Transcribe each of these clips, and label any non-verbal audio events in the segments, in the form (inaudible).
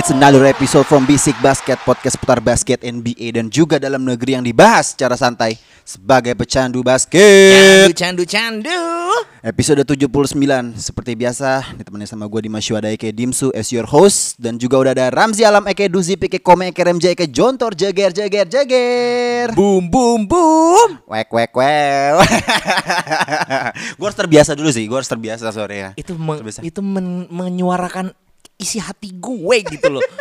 It's another episode from Basic Basket Podcast seputar basket NBA dan juga dalam negeri yang dibahas secara santai sebagai pecandu basket. Candu, candu, candu. Episode 79 seperti biasa ditemani sama gue Dimas Syuhada Eke Dimsu as your host dan juga udah ada Ramzi Alam Eke Duzi Eke Kome Eke Remja Eke Jontor Jager Jager Jager. Boom, boom, boom. Wek wek wek. (laughs) gue harus terbiasa dulu sih, gue harus terbiasa sore ya. Itu me- Terbiasa. itu men- menyuarakan isi hati gue gitu loh. (laughs)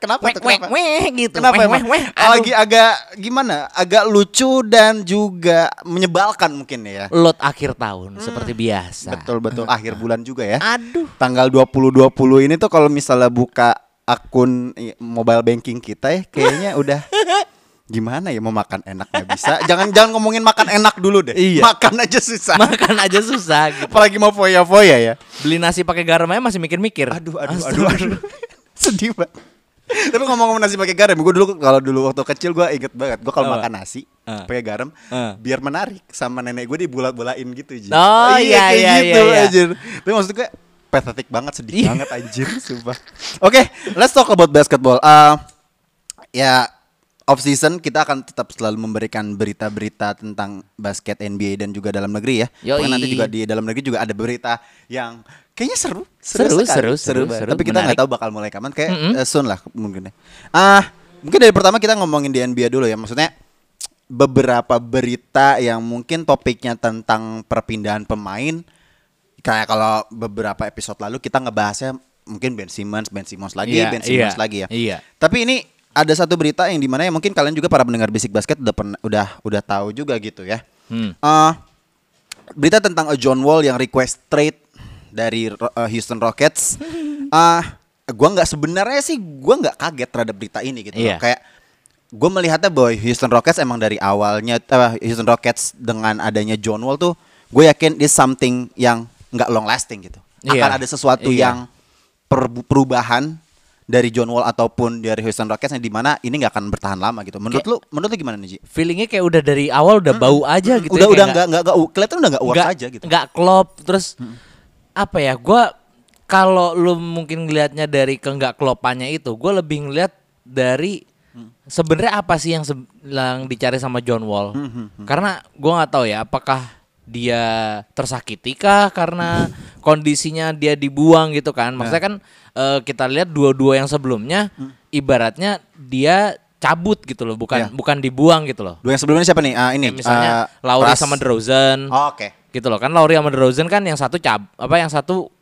Kenapa wek, tuh, kenapa? wek gitu. Kenapa Weh, weh, weh. Oh, Lagi agak gimana? Agak lucu dan juga menyebalkan mungkin ya. Lot akhir tahun seperti biasa. Betul betul akhir bulan juga ya. Aduh. Tanggal 2020 ini tuh kalau misalnya buka akun mobile banking kita ya kayaknya udah (laughs) gimana ya mau makan enak nggak bisa. (laughs) Jangan jangan ngomongin makan enak dulu deh. Iya. Makan aja susah. Makan aja susah gitu. Apalagi mau foya-foya ya. Beli nasi pakai garam aja masih mikir-mikir. Aduh aduh aduh aduh. (laughs) Sedih banget. Tapi ngomong-ngomong nasi pakai garam, gue dulu kalau dulu waktu kecil gue inget banget, gue kalau Apa? makan nasi Ah. pakai garam, Ah. biar menarik sama nenek gue dibulat-bulain gitu, Ji. Oh, iya, kayak iya, gitu, iya, iya. Tapi maksud gue pathetic banget, sedih Iya. banget anjir, sumpah. Oke, let's talk about basketball. Uh, ya off season kita akan tetap selalu memberikan berita-berita tentang basket NBA dan juga dalam negeri ya. Yoi. Nanti juga di dalam negeri juga ada berita yang kayaknya seru, Seru, sekali. seru, seru, banget. seru, Tapi kita nggak tahu bakal mulai kapan kayak Mm-mm. eh, soon lah mungkin ya. Ah, mungkin dari pertama kita ngomongin di NBA dulu ya. Maksudnya beberapa berita yang mungkin topiknya tentang perpindahan pemain kayak kalau beberapa episode lalu kita ngebahasnya mungkin Ben Simmons, Ben Simmons lagi, Iya, Ben Simmons iya, lagi ya. iya. Tapi ini ada satu berita yang di mana ya mungkin kalian juga para pendengar Basic Basket udah pernah udah udah tahu juga gitu ya. Hmm. Eh, berita tentang uh, John Wall yang request trade dari uh, Houston Rockets. Ah, (laughs) gua nggak sebenarnya sih gua nggak kaget terhadap berita ini gitu. loh. Iya. Kayak gue melihatnya bahwa Houston Rockets emang dari awalnya eh, Houston Rockets dengan adanya John Wall tuh gue yakin is something yang nggak long lasting gitu. Akan Iya. ada sesuatu Iya. yang per- perubahan dari John Wall ataupun dari Houston Rockets yang di mana ini nggak akan bertahan lama gitu. Menurut Kayak- lu, menurut lu gimana nih Ji? Feelingnya kayak udah dari awal udah bau aja gitu. udah ya, udah nggak nggak nggak kelihatan udah nggak works aja gitu. nggak klop terus apa ya gua kalau lu mungkin ngelihatnya dari ke nggak klopannya itu gue lebih ngelihat dari sebenarnya apa sih yang, se- yang dicari sama John Wall karena gua nggak tahu ya apakah dia tersakiti kah karena kondisinya dia dibuang gitu kan maksudnya kan eh, kita lihat dua-dua yang sebelumnya ibaratnya dia cabut gitu loh bukan Ya. bukan dibuang gitu loh Dua yang sebelumnya siapa nih? Ah ini Kayak misalnya ah, Lauri Pras- sama DeRozan Oh, Oke. gitu loh kan Lauri sama DeRozan kan yang satu cab apa yang satu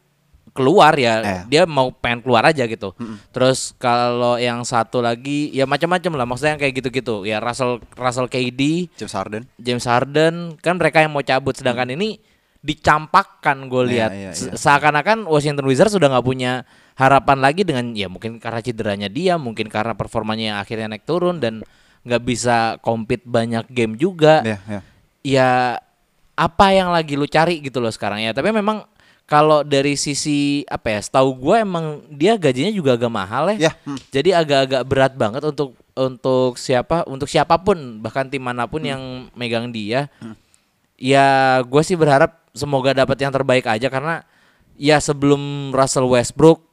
keluar ya Eh. dia mau pengen keluar aja gitu terus kalau yang satu lagi ya macam-macam lah maksudnya yang kayak gitu-gitu ya Russell Russell KD James Harden. James Harden kan mereka yang mau cabut sedangkan ini dicampakkan gue Iya, lihat iya, Se- iya. seakan-akan Washington Wizards sudah nggak punya harapan lagi dengan ya mungkin karena cederanya dia mungkin karena performanya yang akhirnya naik turun dan nggak bisa compete banyak game juga Iya, iya. ya apa yang lagi lu cari gitu loh sekarang ya tapi memang kalau dari sisi apa ya setahu gue emang dia gajinya juga agak mahal ya Ya, hmm. jadi agak-agak berat banget untuk untuk siapa untuk siapa pun bahkan tim mana pun Hmm. yang megang dia ya gue sih berharap semoga dapat yang terbaik aja karena ya sebelum Russell Westbrook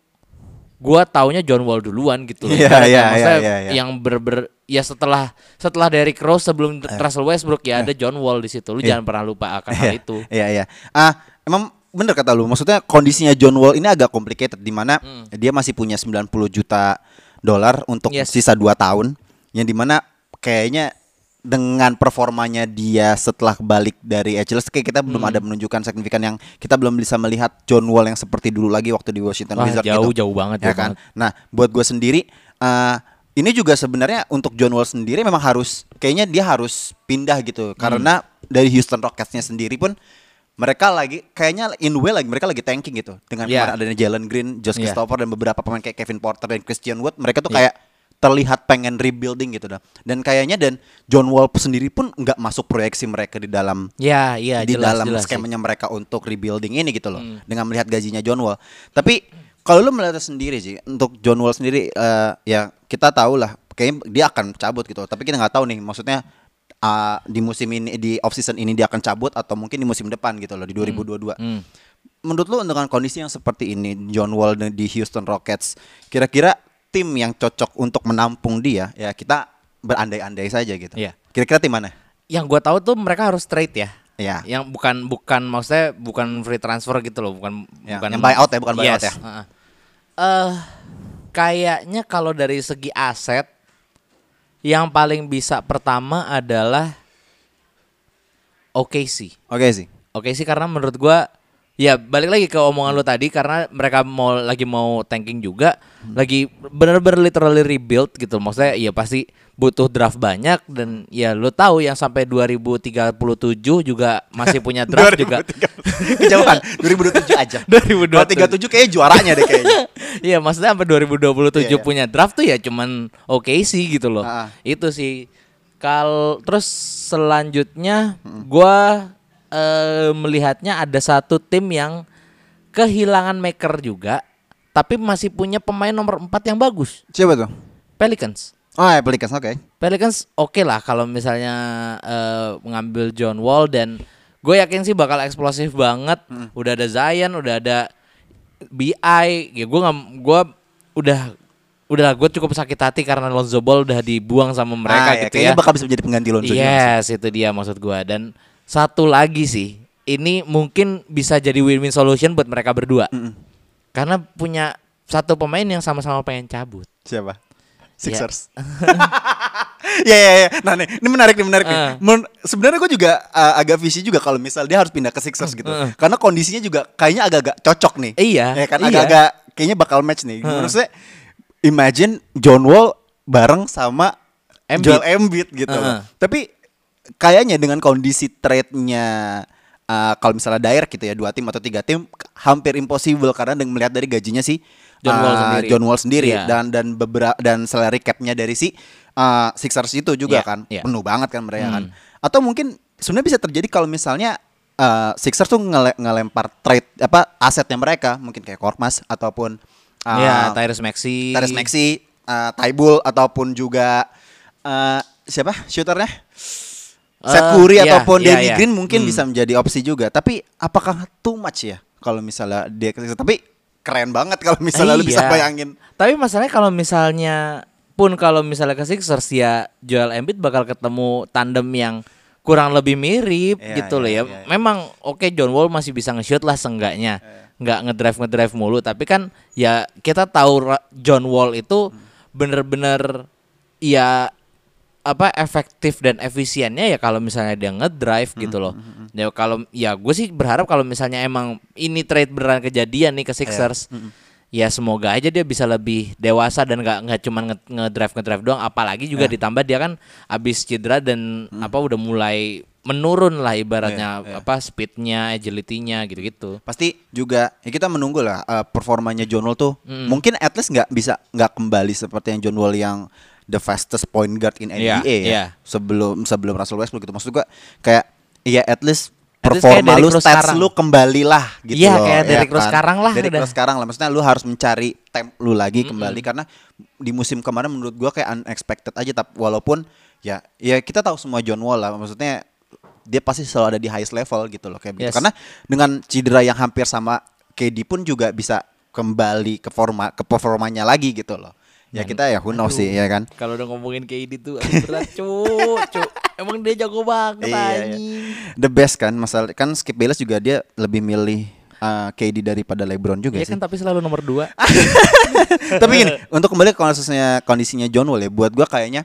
gue taunya John Wall duluan gitu loh Iya, iya, iya, iya, iya. yang ber, ber- ya setelah setelah Derrick Rose sebelum Russell Westbrook ya ada John Wall di situ lu Iya. jangan pernah lupa akan hal itu Iya iya. Ah, emang bener kata lu. Maksudnya kondisinya John Wall ini agak complicated di mana dia masih punya 90 juta dolar untuk Hmm. Yes. sisa 2 tahun yang di mana kayaknya dengan performanya dia setelah balik dari Achilles kayak kita belum Hmm. ada menunjukkan signifikan yang kita belum bisa melihat John Wall yang seperti dulu lagi waktu di Washington Wah, Wizards jauh, gitu. jauh banget, ya jauh kan. banget. Nah, buat gue sendiri eh ini juga sebenarnya untuk John Wall sendiri memang harus kayaknya dia harus pindah gitu karena dari Houston Rockets-nya sendiri pun mereka lagi kayaknya in way lagi mereka lagi tanking gitu dengan Yeah. kemarin adanya Jalen Green, Josh Yeah. Christopher dan beberapa pemain kayak Kevin Porter dan Christian Wood mereka tuh Yeah. kayak terlihat pengen rebuilding gitu dah. Dan kayaknya dan John Wall sendiri pun nggak masuk proyeksi mereka di dalam Ya, iya di jelas, dalam jelas sih. skemanya mereka untuk rebuilding ini gitu loh Hmm. dengan melihat gajinya John Wall. Tapi kalau lu melihat sendiri sih untuk John Wall sendiri eh, ya kita tahu lah kayaknya dia akan cabut gitu. Tapi kita nggak tahu nih maksudnya eh, di musim ini di off season ini dia akan cabut atau mungkin di musim depan gitu loh di 2022. Hmm. Menurut lu dengan kondisi yang seperti ini John Wall di Houston Rockets kira-kira tim yang cocok untuk menampung dia ya kita berandai-andai saja gitu. Iya. Kira-kira tim mana? Yang gua tahu tuh mereka harus trade ya. Ya. Yang bukan bukan maksudnya bukan free transfer gitu loh, bukan Ya, bukan yang buyout ya, bukan buyout Yes, ya. Eh kayaknya kalau dari segi aset yang paling bisa pertama adalah OKC. Oke sih. Oke sih karena menurut gua ya balik lagi ke omongan lu tadi karena mereka mau lagi mau tanking juga, lagi bener-bener literally rebuild gitu. Maksudnya ya pasti butuh draft banyak dan ya lu tahu yang sampai 2037 juga masih punya (laughs) draft juga. 2030. Kejauhan 2027 aja. (laughs) 2027. Kalau 37 kayaknya juaranya deh kayaknya. (laughs) Iya maksudnya sampai 2027 Iya, iya. punya draft tuh ya cuman oke sih gitu loh. Ah. Itu sih. Kal terus selanjutnya gua eh, melihatnya ada satu tim yang kehilangan maker juga tapi masih punya pemain nomor 4 yang bagus. Siapa tuh? Pelicans. Oh, ya Pelicans oke. Pelicans oke lah kalau misalnya eh, mengambil John Wall dan gue yakin sih bakal eksplosif banget. Hmm. Udah ada Zion, udah ada BI. Ya gue nggak, gue udah udah gue cukup sakit hati karena Lonzo Ball udah dibuang sama mereka Ah, ya, gitu kayaknya ya. bakal bisa menjadi pengganti Lonzo. Yes, itu dia maksud gua dan satu lagi sih. Ini mungkin bisa jadi win-win solution buat mereka berdua. Karena punya satu pemain yang sama-sama pengen cabut. Siapa? Sixers. (laughs) ya ya ya. Nah nih, ini menarik nih menarik nih. Eh. Men- Sebenarnya gue juga uh, agak visi juga kalau misal dia harus pindah ke Sixers gitu. Karena kondisinya juga kayaknya agak-agak cocok nih. Iya, Ya kan iya. agak-agak kayaknya bakal match nih. Heeh. Maksudnya imagine John Wall bareng sama Embiid. Joel Embiid gitu. Heeh. Tapi kayaknya dengan kondisi trade-nya uh, kalau misalnya direct gitu ya dua tim atau tiga tim hampir impossible karena dengan melihat dari gajinya si John Wall uh, sendiri. John Wall sendiri Iya. dan dan beberapa dan salary cap-nya dari si uh, Sixers itu juga Iya, kan iya. penuh banget kan mereka kan. Hmm. Atau mungkin sebenarnya bisa terjadi kalau misalnya uh, Sixers tuh ngele- ngelempar trade apa asetnya mereka mungkin kayak Korkmaz ataupun uh, ya, Tyrese Maxey. Tyrese Maxey, uh, Taibul ataupun juga uh, siapa shooternya? Eh, Seth Curry iya, ataupun iya, Danny iya. Green mungkin Hmm. bisa menjadi opsi juga. Tapi apakah too much ya kalau misalnya dia? Tapi keren banget kalau misalnya lu bisa Iya. bayangin. Tapi masalahnya kalau misalnya pun kalau misalnya ke Sixers ya Joel Embiid bakal ketemu tandem yang kurang lebih mirip Iya, gitu loh iya, ya. iya, iya. Memang oke John Wall masih bisa nge-shoot lah seenggaknya. Nggak ngedrive ngedrive mulu tapi kan ya kita tahu John Wall itu bener-bener ya apa efektif dan efisiennya ya kalau misalnya dia ngedrive gitu loh. Ya kalau ya gue sih berharap kalau misalnya emang ini trade beneran kejadian nih ke Sixers. Ya semoga aja dia bisa lebih dewasa dan nggak nggak cuma nge- ngedrive ngedrive doang apalagi juga ditambah dia kan abis cedera dan apa udah mulai menurun lah ibaratnya Iya, iya. apa speednya agility-nya gitu-gitu. Pasti juga ya kita menunggu lah uh, performanya John Wall tuh Mm. mungkin at least nggak bisa nggak kembali seperti yang John Wall yang the fastest point guard in NBA Iya, ya iya. sebelum sebelum Russell Westbrook gitu maksud gua kayak ya at least performa kayak lu stats sekarang. lu kembalilah gitu Iya, loh kayak ya Derrick Rose sekarang lah Derrick udah. Rose sekarang lah maksudnya lu harus mencari temp lu lagi kembali karena di musim kemarin menurut gua kayak unexpected aja tapi walaupun ya ya kita tahu semua John Wall lah maksudnya dia pasti selalu ada di highest level gitu loh kayak gitu Yes. karena dengan cedera yang hampir sama KD pun juga bisa kembali ke forma ke performanya lagi gitu loh ya kita ya who knows sih ya kan Kalau udah ngomongin KD tuh berat cu, cu. Emang dia jago banget Iya, iya. anjing. the best kan masalah kan Skip Bayless juga dia lebih milih uh, KD daripada LeBron juga Iya sih kan tapi selalu nomor dua. (laughs) Tapi gini, untuk kembali ke kondisinya kondisinya John Wall ya, buat gua kayaknya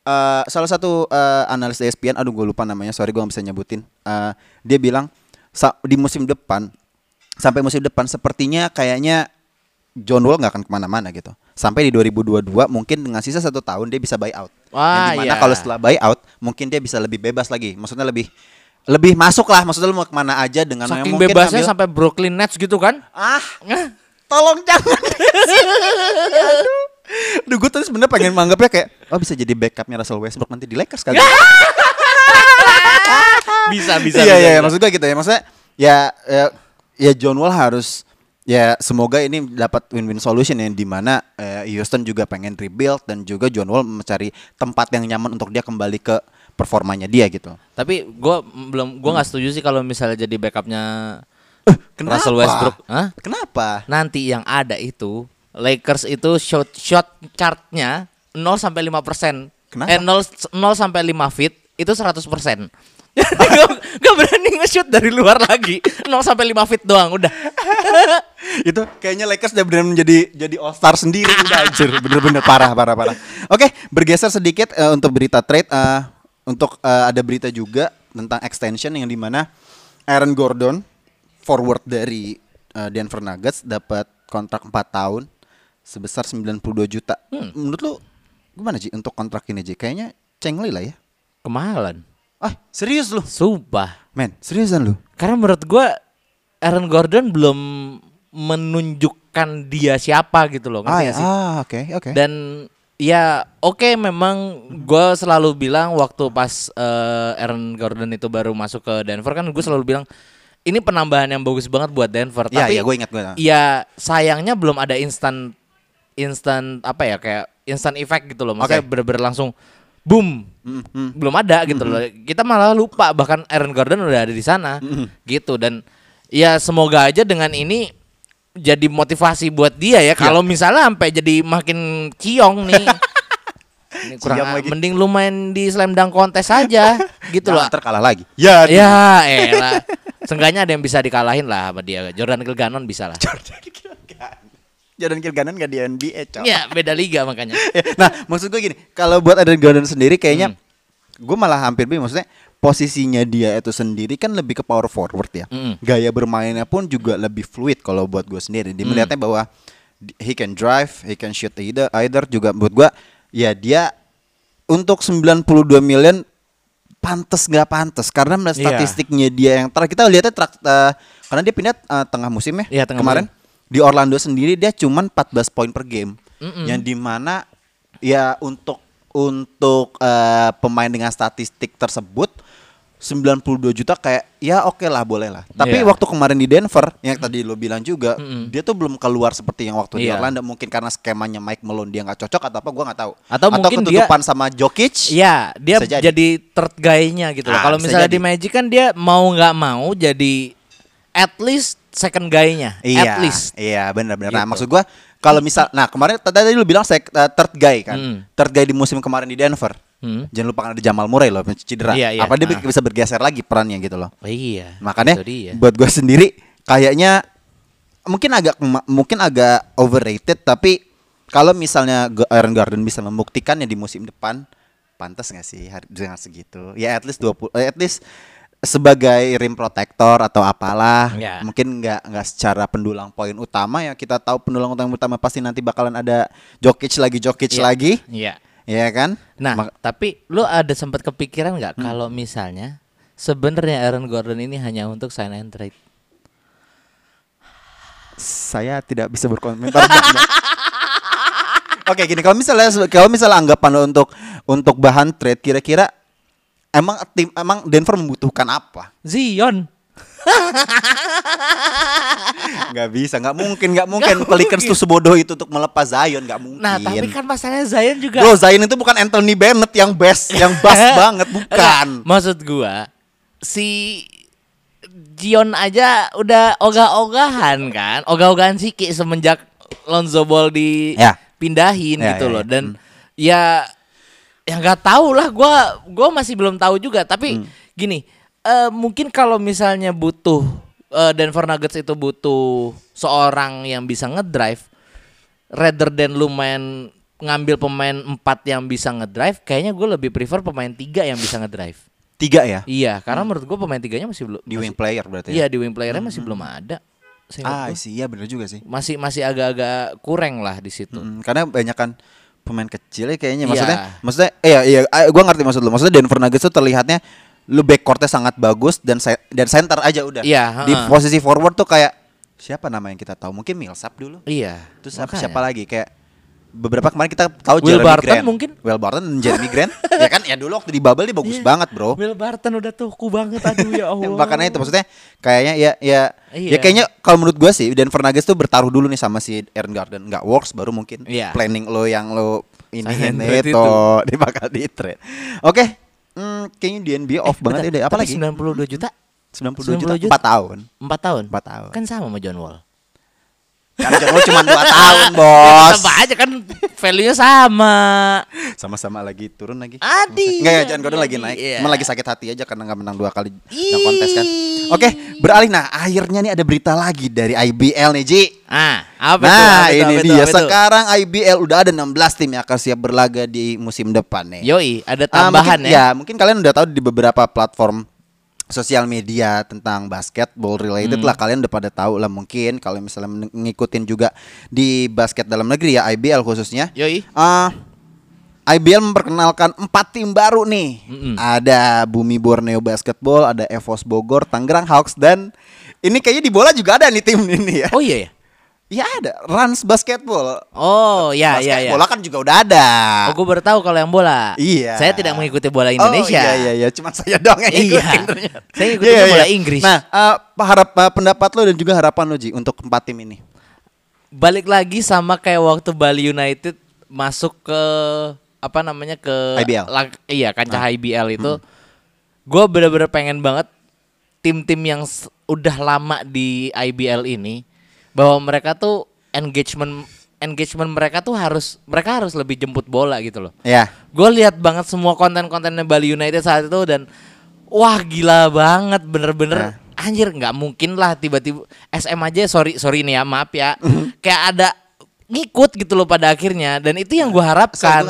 eh salah satu eh, analis ESPN, aduh gue lupa namanya, sorry gue gak bisa nyebutin. Eh, dia bilang sa- di musim depan sampai musim depan sepertinya kayaknya John Wall nggak akan ke mana-mana gitu. Sampai di 2022 mungkin dengan sisa satu tahun dia bisa buy out. Wah, Yang di mana iya. kalau setelah buy out mungkin dia bisa lebih bebas lagi. Maksudnya lebih lebih masuk lah. Maksudnya lu mau ke mana aja dengan Saking mungkin bebasnya ngambil- sampai Brooklyn Nets gitu kan? ah tolong jangan. (laughs) Aduh. Duh, gue tuh sebenarnya pengen menganggapnya kayak oh bisa jadi backupnya Russell Westbrook nanti di Lakers kali. (laughs) bisa bisa. Iya iya bisa. maksud gue gitu ya. Maksudnya ya ya, ya John Wall harus ya semoga ini dapat win-win solution yang di mana eh, Houston juga pengen rebuild dan juga John Wall mencari tempat yang nyaman untuk dia kembali ke performanya dia gitu. Tapi gue belum gue nggak setuju sih kalau misalnya jadi backupnya Kenapa? Russell Westbrook. Hah? Kenapa? Nanti yang ada itu Lakers itu shot shot chartnya 0 sampai 5 persen. Kenapa? Eh 0, 0 sampai 5 feet itu 100 persen. (laughs) Gak berani nge-shoot dari luar lagi 0 sampai 5 feet doang udah (laughs) itu kayaknya Lakers udah benar menjadi jadi All Star sendiri udah anjir bener-bener parah parah parah. Oke bergeser sedikit eh, untuk berita trade eh, untuk eh, ada berita juga tentang extension yang di mana Aaron Gordon forward dari eh, Denver Nuggets dapat kontrak 4 tahun sebesar 92 juta. Menurut lu gimana sih untuk kontrak ini Ji? Kayaknya cengli lah ya. Kemahalan Ah serius lu? Sumpah Men seriusan lu? Karena menurut gua Aaron Gordon belum menunjukkan dia siapa gitu loh Ah, ya, sih? ah oke oke. Dan ya oke memang gue selalu bilang waktu pas eh, Aaron Gordon itu baru masuk ke Denver kan gue selalu bilang ini penambahan yang bagus banget buat Denver. Iya, Tapi iya, gua ingat, ingat. Ya sayangnya belum ada instan instan apa ya kayak instan effect gitu loh. Maksudnya Oke. bener-bener langsung boom. Mm, Belum ada gitu loh. Kita malah lupa bahkan Aaron Gordon udah ada di sana gitu dan ya semoga aja dengan ini jadi motivasi buat dia ya. Kalau misalnya sampai jadi makin ciong nih. (laughs) ini kurang lagi. mending lu main di slam dunk kontes aja (laughs) gitu loh. Terkalah lagi. Ya, Ya, elah. Seenggaknya ada yang bisa dikalahin lah sama dia. Jordan Kilganon bisa lah. Jordan Kilganon gak di NBA, cok. Ya, beda liga makanya. (laughs) nah, maksud gue gini, kalau buat Aaron Gordon sendiri kayaknya Hmm. gue malah hampir bingung maksudnya posisinya dia itu sendiri kan lebih ke power forward ya. Mm. Gaya bermainnya pun juga lebih fluid kalau buat gue sendiri. Dia melihatnya bahwa he can drive, he can shoot either, either juga buat gue ya dia untuk 92 million pantes nggak pantes karena melihat Iya. statistiknya dia yang terakhir kita lihatnya terak- eh, karena dia pindah eh, tengah musim ya Iya, tengah kemarin di Orlando sendiri dia cuman 14 poin per game Mm-mm. yang di mana ya untuk untuk eh, pemain dengan statistik tersebut 92 juta kayak ya oke lah boleh lah tapi Iya. waktu kemarin di Denver yang tadi lo bilang juga Mm-mm. dia tuh belum keluar seperti yang waktu di Iya. Orlando mungkin karena skemanya Mike Malone dia nggak cocok atau apa gua nggak tahu Atau mungkin dia- ketutupan sama Jokic Iya, dia jadi. jadi. third guy-nya gitu loh. Ah, Kalau misalnya jadi. di Magic kan dia mau nggak mau jadi at least second guy-nya. Iya, At least. Iya, benar-benar. Nah, Gitu. maksud gua kalau misal nah kemarin tadi lu bilang saya uh, third guy kan. Hmm. Third guy di musim kemarin di Denver. Hmm. Jangan lupa kan ada Jamal Murray loh cedera. Iya, iya. Apa dia Ah. bisa bergeser lagi perannya gitu loh. Oh, iya. Makanya buat gua sendiri kayaknya mungkin agak mungkin agak overrated tapi kalau misalnya Aaron Gordon bisa membuktikannya di musim depan pantas nggak sih dengan segitu ya at least 20 eh, at least sebagai rim protector atau apalah Ya. mungkin nggak nggak secara pendulang poin utama ya kita tahu pendulang utama utama pasti nanti bakalan ada Jokic lagi Jokic Iya. lagi Iya. ya kan Nah, Mak- tapi lu ada sempat kepikiran nggak Hmm. kalau misalnya sebenarnya Aaron Gordon ini hanya untuk sign and trade? saya tidak bisa berkomentar. (laughs) Oke, gini kalau misalnya kalau misalnya anggapan untuk untuk bahan trade kira-kira emang tim emang Denver membutuhkan apa? Zion. (laughs) Nggak bisa, nggak mungkin, nggak mungkin Nggak Pelicans mungkin. tuh sebodoh itu untuk melepas Zion, nggak mungkin. Nah, tapi kan masalahnya Zion juga Bro, Zion itu bukan Anthony Bennett yang best, yang bass (laughs) banget, bukan. Maksud gua si Zion aja udah ogah-ogahan kan, ogah-ogahan Siki semenjak Lonzo Ball Ya. dipindahin Ya, gitu ya, loh ya. dan ya ya nggak tahu lah gua gua masih belum tahu juga tapi Hmm. gini eh, mungkin kalau misalnya butuh eh, Denver Nuggets itu butuh seorang yang bisa ngedrive rather than lu main ngambil pemain empat yang bisa ngedrive kayaknya gue lebih prefer pemain tiga yang bisa ngedrive Tiga ya? iya karena menurut gue pemain tiganya masih belum Di wing player berarti. iya ya? di wing playernya masih belum ada Ah, sih, iya bener juga sih. Masih masih agak-agak kurang lah di situ. Mm, karena banyak kan pemain kecil ya kayaknya Iya. maksudnya maksudnya iya iya eh, gua ngerti maksud lu. Maksudnya Denver Nuggets tuh terlihatnya lu backcourtnya sangat bagus dan se- dan center aja udah. Iya, Di heeh. posisi forward tuh kayak siapa nama yang kita tahu? Mungkin Millsap dulu. Iya. Terus siapa, makanya. siapa lagi kayak beberapa kemarin kita tahu Will Jeremy Barton Grant. mungkin? Will Barton dan Jeremy Grant. ya kan ya dulu waktu di bubble dia bagus Iya. banget, Bro. Will Barton udah tuku banget aduh ya (laughs) Allah. Makanya itu maksudnya kayaknya ya ya Iya. ya kayaknya kalau menurut gua sih Denver Nuggets tuh bertaruh dulu nih sama si Aaron Garden nggak works baru mungkin Iya. planning lo yang lo ini ini itu itu. (laughs) dia bakal di trade. Oke. Hmm, kayaknya di NBA off banget ya. Apa Eh, lagi? 92 juta 92 juta 92 juta. 4 tahun. 4 tahun. 4 tahun. Kan sama sama John Wall. Kan Wall cuma 2 tahun, (laughs) Bos. Tetap aja kan value-nya sama. Sama-sama lagi turun lagi. Adi. Enggak ya, John Gordon lagi naik. iya. Emang lagi sakit hati aja karena nggak menang dua kali dalam kontes kan. Oke, beralih nah akhirnya nih ada berita lagi dari IBL nih, Ji. Ah, apa? Nah, Apa tuh? ini Apa dia. Apa? Sekarang IBL udah ada 16 tim yang akan siap berlaga di musim depan nih. Yoi, ada Ah, tambahan mungkin, ya. mungkin kalian udah tahu di beberapa platform sosial media tentang basketball related Hmm. lah kalian udah pada tahu lah mungkin kalau misalnya ngikutin juga di basket dalam negeri ya IBL khususnya. Yoi. Ah, IBL memperkenalkan empat tim baru nih. Mm-mm. Ada Bumi Borneo Basketball, ada Evos Bogor, Tangerang Hawks dan ini kayaknya di bola juga ada nih tim ini ya. Oh iya ya. Ya ada Rans Basketball. Oh, ya ya Basket ya. Bola kan juga udah ada. Oh, gue baru tahu kalau yang bola. Iya. Saya tidak mengikuti bola Indonesia. Oh, iya iya iya, cuma saya doang yang Iya. ngikutin (laughs) ternyata. Saya ngikutin Iya, bola iya. Inggris. Nah, eh, harap eh, pendapat lo dan juga harapan lo Ji untuk empat tim ini. Balik lagi sama kayak waktu Bali United masuk ke apa namanya ke IBL. lang- iya, kancah Nah. IBL itu. Gue bener-bener pengen banget tim-tim yang udah lama di IBL ini bahwa mereka tuh engagement engagement mereka tuh harus mereka harus lebih jemput bola gitu loh. Ya. Gue lihat banget semua konten-kontennya Bali United saat itu dan wah gila banget bener-bener anjir nggak mungkin lah tiba-tiba SM aja sorry sorry nih ya maaf ya kayak ada ngikut gitu loh pada akhirnya dan itu yang gue Saya harapkan.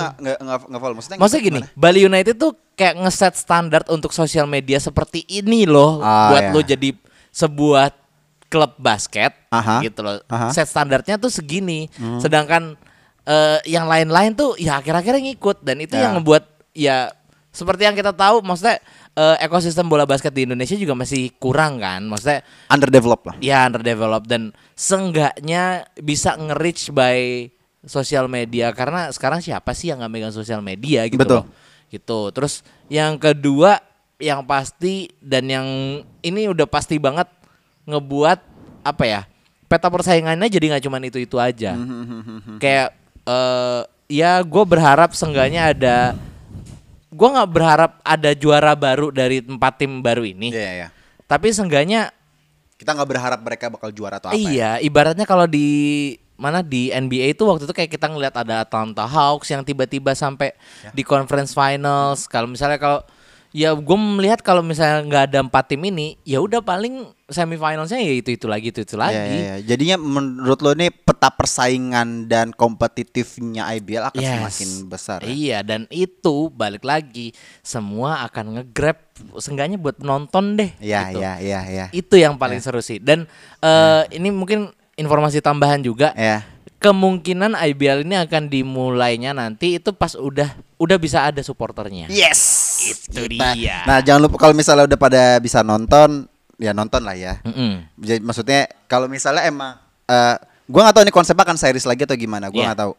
follow. Maksudnya, Maksudnya gini, gimana? Bali United tuh kayak ngeset standar untuk sosial media seperti ini loh Ah, buat ya. lo jadi sebuah klub basket Aha. gitu loh. Aha. Set standarnya tuh segini. Sedangkan eh, yang lain-lain tuh ya akhir-akhirnya ngikut dan itu Ya. yang ngebuat ya seperti yang kita tahu maksudnya eh, ekosistem bola basket di Indonesia juga masih kurang kan. Maksudnya underdeveloped lah. ya underdeveloped dan seenggaknya bisa nge-reach by sosial media karena sekarang siapa sih yang nggak megang sosial media gitu Betul. loh. Gitu. Terus yang kedua yang pasti dan yang ini udah pasti banget ngebuat apa ya? Peta persaingannya jadi nggak cuman itu-itu aja. Kayak eh ya gue berharap seenggaknya ada gue nggak berharap ada juara baru dari empat tim baru ini. Iya iya. Tapi seenggaknya Kita nggak berharap mereka bakal juara atau apa. ya. iya, ibaratnya kalau di mana di NBA itu waktu itu kayak kita ngeliat ada Atlanta Hawks yang tiba-tiba sampai Ya. di conference finals. Kalau misalnya kalau ya gue melihat kalau misalnya nggak ada empat tim ini, ya udah paling semifinalsnya ya itu itu lagi itu itu Iya, lagi. iya, iya. Jadinya menurut lo nih peta persaingan dan kompetitifnya IBL akan Yes. semakin besar. ya? Iya dan itu balik lagi semua akan nge-grab seenggaknya buat penonton deh. Iya gitu. iya iya iya. Itu yang paling seru sih. Dan eh, ini mungkin informasi tambahan juga. Ya. Kemungkinan IBL ini akan dimulainya nanti itu pas udah udah bisa ada supporternya. Yes. Itu Kita- dia. Nah, jangan lupa kalau misalnya udah pada bisa nonton, ya nonton lah ya. Mm-mm. Jadi maksudnya kalau misalnya emang eh gua nggak tahu ini konsepnya akan series lagi atau gimana, gua Iya. nggak tahu.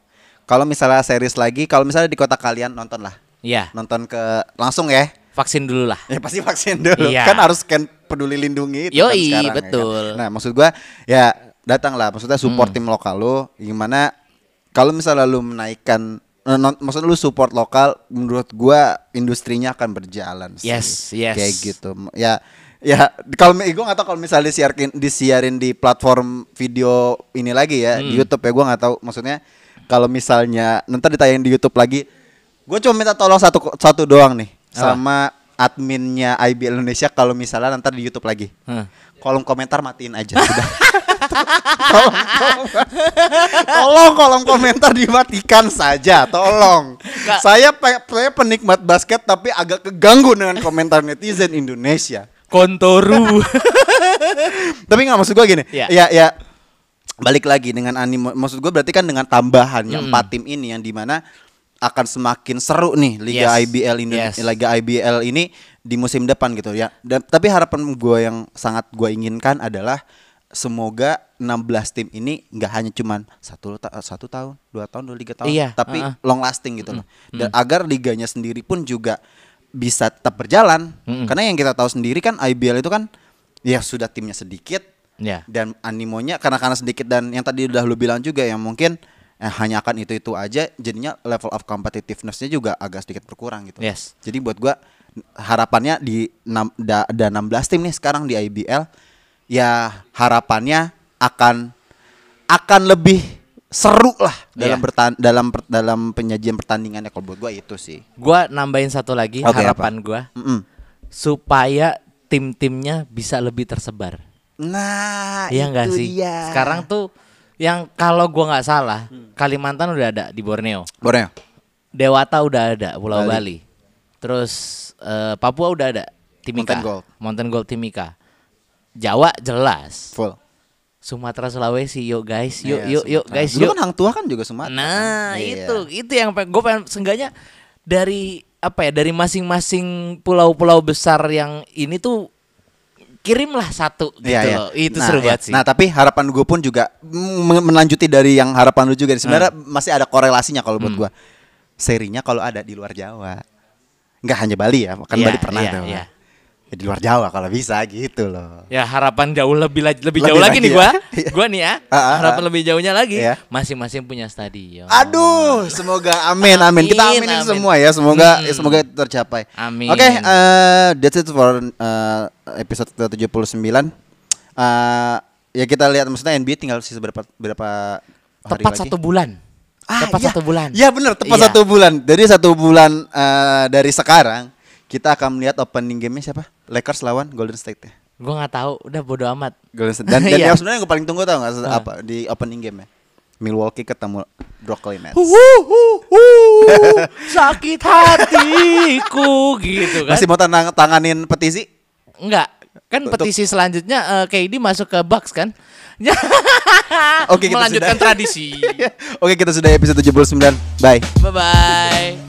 Kalau misalnya series lagi, kalau misalnya di kota kalian nonton lah. Iya, Nonton ke langsung ya. vaksin dulu lah. Ya pasti vaksin dulu. Iya. Kan harus scan peduli lindungi itu kan ya kan? betul. Nah, maksud gua ya datang lah maksudnya support Hmm. tim lokal lu gimana kalau misalnya lu menaikkan eh, non- maksudnya lu support lokal menurut gua industrinya akan berjalan sih. Yes, yes. Kayak gitu. Ya ya kalau gue nggak tahu kalau misalnya disiarin disiarin di platform video ini lagi ya di Hmm. YouTube ya gua nggak tahu maksudnya kalau misalnya nanti ditayang di YouTube lagi gue cuma minta tolong satu satu doang nih Apa? sama adminnya IBL Indonesia kalau misalnya nanti di YouTube lagi Hah. kolom komentar matiin aja sudah (laughs) tolong, tolong, tolong kolom komentar dimatikan saja tolong saya pe- saya penikmat basket tapi agak keganggu dengan komentar netizen Indonesia Kontoru. (laughs) Tapi nggak maksud gue gini. Iya. Ya ya balik lagi dengan anime. Maksud gue berarti kan dengan tambahannya empat tim ini yang di mana akan semakin seru nih Liga Yes. IBL ini Yes. Liga IBL ini di musim depan gitu ya. Dan tapi harapan gue yang sangat gue inginkan adalah semoga 16 tim ini nggak hanya cuman satu ta- satu tahun, dua tahun, dua tiga tahun, Iya, tapi uh-uh. long lasting gitu loh. Dan agar liganya sendiri pun juga bisa tetap berjalan. Mm-mm. Karena yang kita tahu sendiri kan IBL itu kan ya sudah timnya sedikit Ya. dan animonya karena karena sedikit dan yang tadi udah lu bilang juga yang mungkin eh, hanya akan itu itu aja jadinya level of competitivenessnya juga agak sedikit berkurang gitu. Yes. Jadi buat gua harapannya di enam- da- ada 16 tim nih sekarang di IBL ya harapannya akan akan lebih seru lah dalam Iya. bertan dalam per- dalam penyajian pertandingannya kalau buat gua itu sih. Gua nambahin satu lagi Oke, harapan gua Mm-mm. supaya tim-timnya bisa lebih tersebar. Nah, Iya enggak itu sih? dia. Sekarang tuh yang kalau gua nggak salah, Kalimantan udah ada di Borneo. Borneo. Dewata udah ada Pulau Bali. Bali. Terus eh, Papua udah ada Timika. Mountain Gold. Mountain Gold Timika. Jawa jelas. Full. Sumatera Sulawesi yuk guys, yuk Iya, yuk yuk guys Dulu yuk. kan Hang Tua kan juga Sumatera. Nah, kan? Itu itu yang gue pengen seenggaknya dari apa ya dari masing-masing pulau-pulau besar yang ini tuh kirimlah satu gitu Iya, iya. loh. Itu Nah, seru iya. banget sih. Nah, tapi harapan gue pun juga melanjuti dari yang harapan lu juga. Sebenarnya Hmm. masih ada korelasinya kalau buat gua. Serinya kalau ada di luar Jawa. Nggak hanya Bali ya, kan Iya, Bali pernah iya, tuh. iya. Ya, di luar Jawa kalau bisa gitu loh. Ya harapan jauh lebih lebih, Lebih jauh lagi lagi nih ya. gua. (laughs) Gua nih ya. (laughs) Ah, ah, harapan ah. lebih jauhnya lagi. Iya. Masing-masing punya stadion. Aduh, semoga amin amin. Kita Amin, aminin amin. semua ya, semoga Hmm. ya, semoga itu tercapai. Amin. Oke, eh, that's it for eh, episode ke-79. Eh, ya kita lihat maksudnya NBA tinggal sisa berapa berapa hari Tepat lagi? satu bulan. tepat iya. satu bulan. Iya benar, tepat Iya. satu bulan. Dari satu bulan eh, dari sekarang kita akan melihat opening game-nya siapa? Lakers lawan Golden State ya. Gua nggak tahu, udah bodo amat. Golden State. Dan, (laughs) dan Iya. yang sebenarnya yang gue paling tunggu tau nggak Ah. apa di opening game ya? Milwaukee ketemu Brooklyn Nets. (laughs) sakit hatiku gitu kan. Masih mau tanang, tanganin petisi? Enggak. Kan Untuk- petisi selanjutnya eh, KD masuk ke Bucks kan? (laughs) Oke, kita Melanjutkan tradisi. Oke, kita sudah episode 79. Bye. Bye bye.